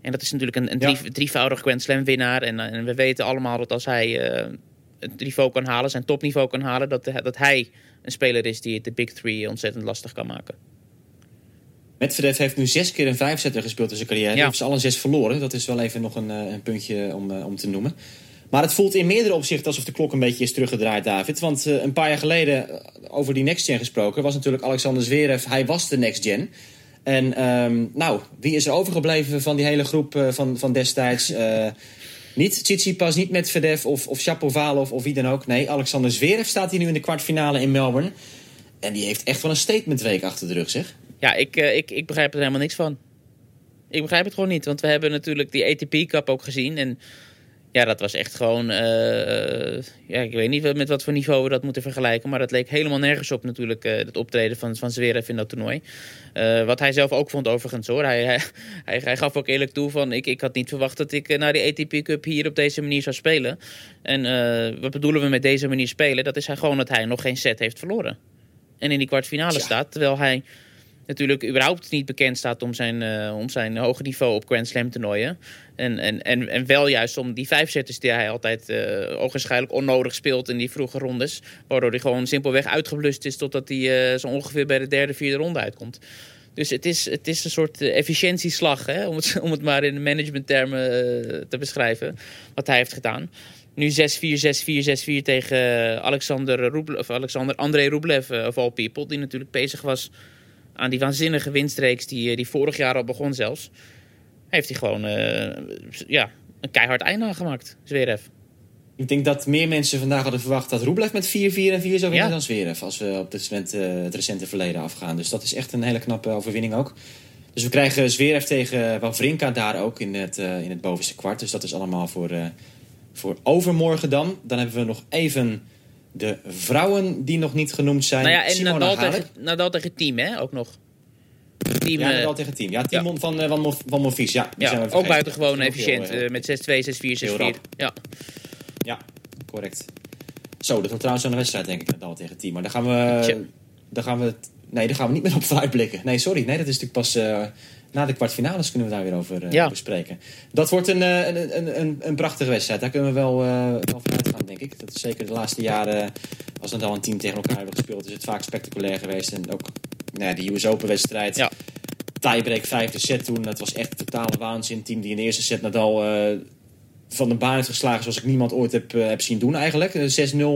En dat is natuurlijk een, een drie, ja. drievoudig Grand Slam winnaar. En, en, we weten allemaal dat als hij het niveau kan halen, zijn topniveau kan halen, dat, dat hij een speler is die de Big Three ontzettend lastig kan maken. Medvedev heeft nu zes keer een vijfzetter gespeeld in zijn carrière. Hij ja. heeft ze alle zes verloren. Dat is wel even nog een, een puntje om, om te noemen. Maar het voelt in meerdere opzichten alsof de klok een beetje is teruggedraaid, David. Want uh, een paar jaar geleden, uh, over die next gen gesproken, was natuurlijk Alexander Zverev. Hij was de next gen. En um, nou, wie is er overgebleven van die hele groep uh, van, van destijds? niet Tsitsipas, niet Medvedev of, of Shapovalov of wie dan ook. Nee, Alexander Zverev staat hier nu in de kwartfinale in Melbourne. En die heeft echt wel een statementweek achter de rug, zeg. Ja, ik, ik, ik begrijp er helemaal niks van. Ik begrijp het gewoon niet, want we hebben natuurlijk die ATP Cup ook gezien. En ja, dat was echt gewoon. Uh, ja, ik weet niet met wat voor niveau we dat moeten vergelijken. Maar dat leek helemaal nergens op, natuurlijk. Uh, het optreden van, van Zverev in dat toernooi. Uh, wat hij zelf ook vond, overigens hoor. Hij, hij, hij, hij, gaf ook eerlijk toe van. Ik, ik had niet verwacht dat ik naar die ATP Cup hier op deze manier zou spelen. En wat bedoelen we met deze manier spelen? Dat is hij gewoon dat hij nog geen set heeft verloren. En in die kwartfinale ja. staat. Terwijl hij natuurlijk überhaupt niet bekend staat om zijn, uh, om zijn hoge niveau op Grand Slam toernooien. En, en, en, en wel juist om die vijfzetters die hij altijd uh, ogenschijnlijk onnodig speelt in die vroege rondes. Waardoor hij gewoon simpelweg uitgeblust is totdat hij uh, zo ongeveer bij de derde, vierde ronde uitkomt. Dus het is, het is een soort efficiëntieslag, hè, om, het, om het maar in managementtermen te beschrijven, wat hij heeft gedaan. Nu 6-4, 6-4, 6-4 tegen Alexander, Rublev, of Alexander André Rublev of all people. Die natuurlijk bezig was aan die waanzinnige winstreeks die, die vorig jaar al begon zelfs. Heeft hij gewoon uh, ja, een keihard einde aangemaakt, Zverev. Ik denk dat meer mensen vandaag hadden verwacht dat Rublev met 4-4 en 4 zou winnen ja. dan Zverev. Als we op dit moment uh, het recente verleden afgaan. Dus dat is echt een hele knappe overwinning ook. Dus we krijgen Zverev tegen Wawrinka daar ook in het, uh, in het bovenste kwart. Dus dat is allemaal voor, voor overmorgen dan. Dan hebben we nog even de vrouwen die nog niet genoemd zijn. Nou ja, en Simona Nadal tegen, Nadal tegen team, hè, ook nog. Team, ja, Nadal tegen team. Ja, team ja. van, uh, van, van Monfils. Ja, ja ook buitengewoon efficiënt. Heel, uh, met 6-2, 6-4, 6-4. Ja. ja, correct. Zo, dat wordt trouwens een wedstrijd, denk ik, Nadal tegen team. Maar daar gaan we... Daar gaan we nee, daar gaan we niet meer op vooruitblikken. Nee, sorry. Nee, dat is natuurlijk pas... Na de kwartfinales kunnen we daar weer over uh, ja. bespreken. Dat wordt een, uh, een, een, een, een, prachtige wedstrijd. Daar kunnen we wel, uh, wel vanuit gaan, denk ik. Dat is zeker de laatste jaren, als we dan een team tegen elkaar hebben gespeeld, is het vaak spectaculair geweest. En ook nou ja, de US Open wedstrijd. Ja. Tiebreak vijfde set toen. Dat was echt totale waanzin. Team die in de eerste set Nadal van de baan heeft geslagen zoals ik niemand ooit heb, heb zien doen eigenlijk. 6-0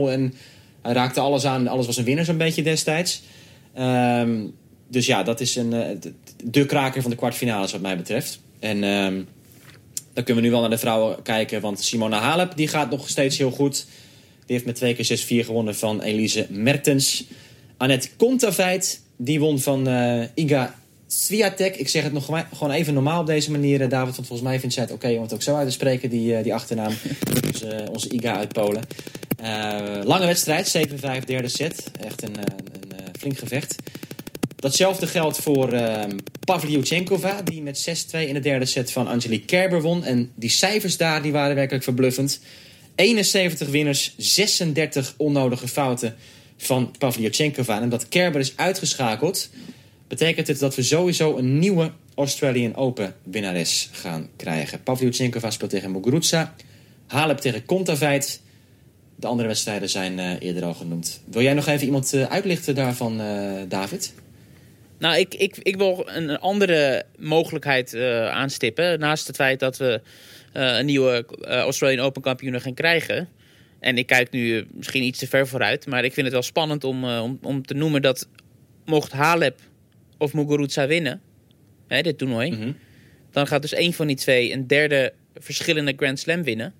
en hij raakte alles aan. Alles was een winnaar zo'n beetje destijds. Um, dus ja, dat is een, de kraker van de kwartfinales wat mij betreft. En um, dan kunnen we nu wel naar de vrouwen kijken. Want Simona Halep die gaat nog steeds heel goed. Die heeft met twee keer 6-4 gewonnen van Elise Mertens. Annette Kontaveit die won van uh, Iga Swiatek. Ik zeg het nog gewoon even normaal op deze manier, David. Want volgens mij vindt zij het oké okay om het ook zo uit te spreken, die, uh, die achternaam. dus uh, onze Iga uit Polen. lange wedstrijd, 7-5, derde set. Echt een, een flink gevecht. Datzelfde geldt voor uh, Pavlyuchenkova, die met 6-2 in de derde set van Angelique Kerber won. En die cijfers daar die waren werkelijk verbluffend. 71 winners, 36 onnodige fouten van Pavlyuchenkova. En omdat Kerber is uitgeschakeld, betekent het dat we sowieso een nieuwe Australian Open winnares gaan krijgen. Pavlyuchenkova speelt tegen Muguruza, Halep tegen Kontaveit. De andere wedstrijden zijn uh, eerder al genoemd. Wil jij nog even iemand uh, uitlichten daarvan, uh, David? Nou, ik, ik, ik wil een andere mogelijkheid uh, aanstippen. Naast het feit dat we uh, een nieuwe uh, Australian Open kampioen gaan krijgen. En ik kijk nu eh, misschien iets te ver vooruit. Maar ik vind het wel spannend om, eh, om, om te noemen dat mocht Halep of Muguruza winnen, hè, dit toernooi, Mhm. dan gaat dus één van die twee een derde verschillende Grand Slam winnen.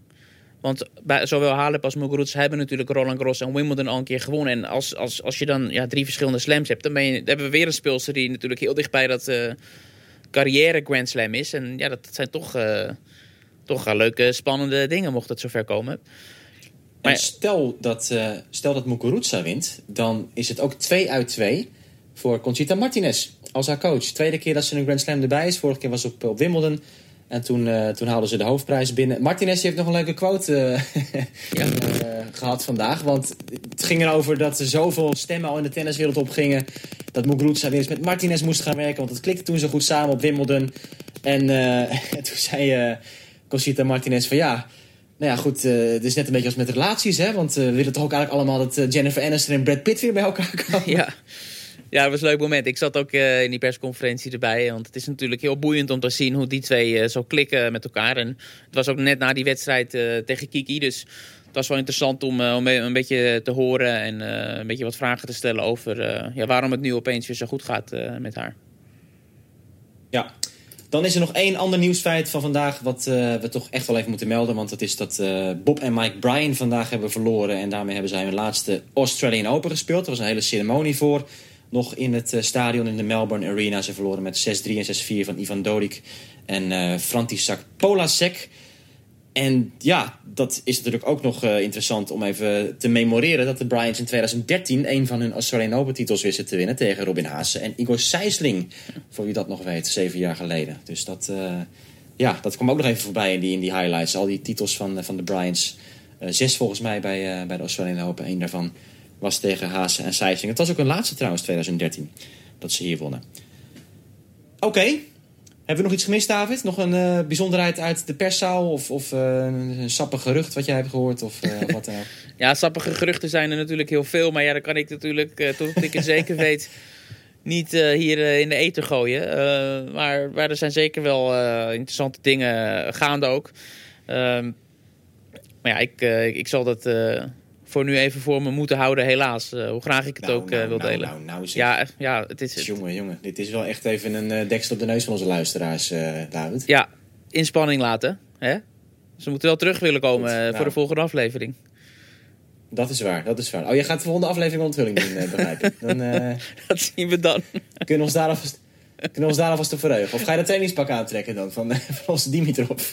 Want bij, zowel Halep als Muguruza hebben natuurlijk Roland Garros en Wimbledon al een keer gewonnen. En als, als, als je dan ja, drie verschillende slams hebt, dan, ben je, dan hebben we weer een speelster die natuurlijk heel dicht bij dat eh, carrière Grand Slam is. En ja, dat zijn toch, eh, toch wel leuke, spannende dingen mocht het zover komen. Maar En stel dat, eh stel dat Muguruza wint, dan is het ook 2 uit 2 voor Conchita Martinez als haar coach. Tweede keer dat ze een Grand Slam erbij is. Vorige keer was op, op Wimbledon. En toen, eh, toen haalden ze de hoofdprijs binnen. Martinez heeft nog een leuke quote eh, eh, gehad vandaag. Want het ging erover dat er zoveel stemmen al in de tenniswereld opgingen. Dat Muguruza weer eens met Martinez moest gaan werken. Want het klikte toen zo goed samen op Wimbledon. En toen zei Conchita Martinez van ja... Nou ja, goed, eh, het is net een beetje als met relaties, hè? Want we willen toch ook eigenlijk allemaal dat Jennifer Aniston en Brad Pitt weer bij elkaar komen. ja. ja, dat was een leuk moment. Ik zat ook eh, in die persconferentie erbij. Want het is natuurlijk heel boeiend om te zien hoe die twee eh, zo klikken met elkaar. En het was ook net na die wedstrijd eh, tegen Kiki. Dus het was wel interessant om, om een beetje te horen en een beetje wat vragen te stellen over ja, waarom het nu opeens weer zo goed gaat met haar. Ja. Dan is er nog één ander nieuwsfeit van vandaag... wat we toch echt wel even moeten melden. Want dat is dat Bob en Mike Bryan vandaag hebben verloren. En daarmee hebben zij hun laatste Australian Open gespeeld. Er was een hele ceremonie voor. Nog in het eh, stadion in de Melbourne Arena. Ze verloren met 6-3 en 6-4 van Ivan Dodik en eh František Polasek. En ja, dat is natuurlijk ook nog eh, interessant om even te memoreren... dat de Bryans in 2013 een van hun Australian Open titels wisten te winnen... tegen Robin Haase en Igor Sijsling. Voor wie dat nog weet, zeven jaar geleden. Dus dat, eh, ja, dat kwam ook nog even voorbij in die, in die highlights. Al die titels van, van de Bryans. Eh, zes volgens mij bij, bij de Australian Open. Eén daarvan was tegen Haase en Sijsling. Het was ook hun laatste trouwens, 2013, dat ze hier wonnen. Oké. Hebben we nog iets gemist, David? Nog een eh, bijzonderheid uit de perszaal? Of, of eh, een, sappig gerucht wat jij hebt gehoord? Of eh, wat dan ook? Ja, sappige geruchten zijn er natuurlijk heel veel. Maar ja, dan kan ik natuurlijk, tot ik het zeker weet, niet hier in de eten gooien. Maar, maar er zijn zeker wel interessante dingen gaande ook. Ehm, maar ja, ik, ik zal dat voor nu even voor me moeten houden, helaas. Eh, hoe graag ik het Nou, ook eh, nou, wil nou, delen. nou, nou, ja, ja, het is... Jongen, jongen. Dit is wel echt even een eh, deksel op de neus van onze luisteraars, David. Ja, inspanning laten. Hè? Ze moeten wel terug willen komen Goed, voor de volgende aflevering. Dat is waar, dat is waar. Oh, jij gaat de volgende aflevering onthulling doen, begrijp ik. Dan Dat zien we dan. kunnen we ons daar alvast, kunnen we ons daar alvast verheugen. Of ga je dat trainingspak aantrekken dan, van, van onze Dimitrov?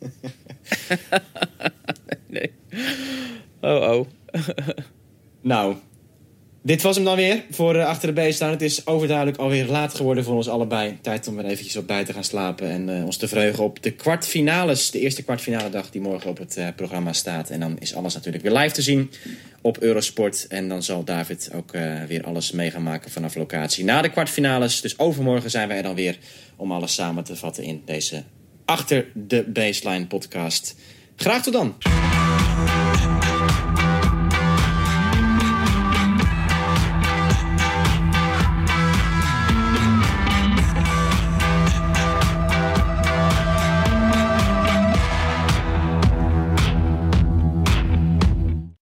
nee. Oh, oh. Nou, dit was hem dan weer voor eh, Achter de Beest staan. Het is overduidelijk alweer laat geworden voor ons allebei. Tijd om weer eventjes op bij te gaan slapen en eh, ons te verheugen op de kwartfinales. De eerste kwartfinale dag die morgen op het eh, programma staat. En dan is alles natuurlijk weer live te zien op Eurosport. En dan zal David ook weer alles mee gaan maken vanaf locatie na de kwartfinales. Dus overmorgen zijn wij er dan weer om alles samen te vatten in deze Achter de Baseline podcast. Graag tot dan!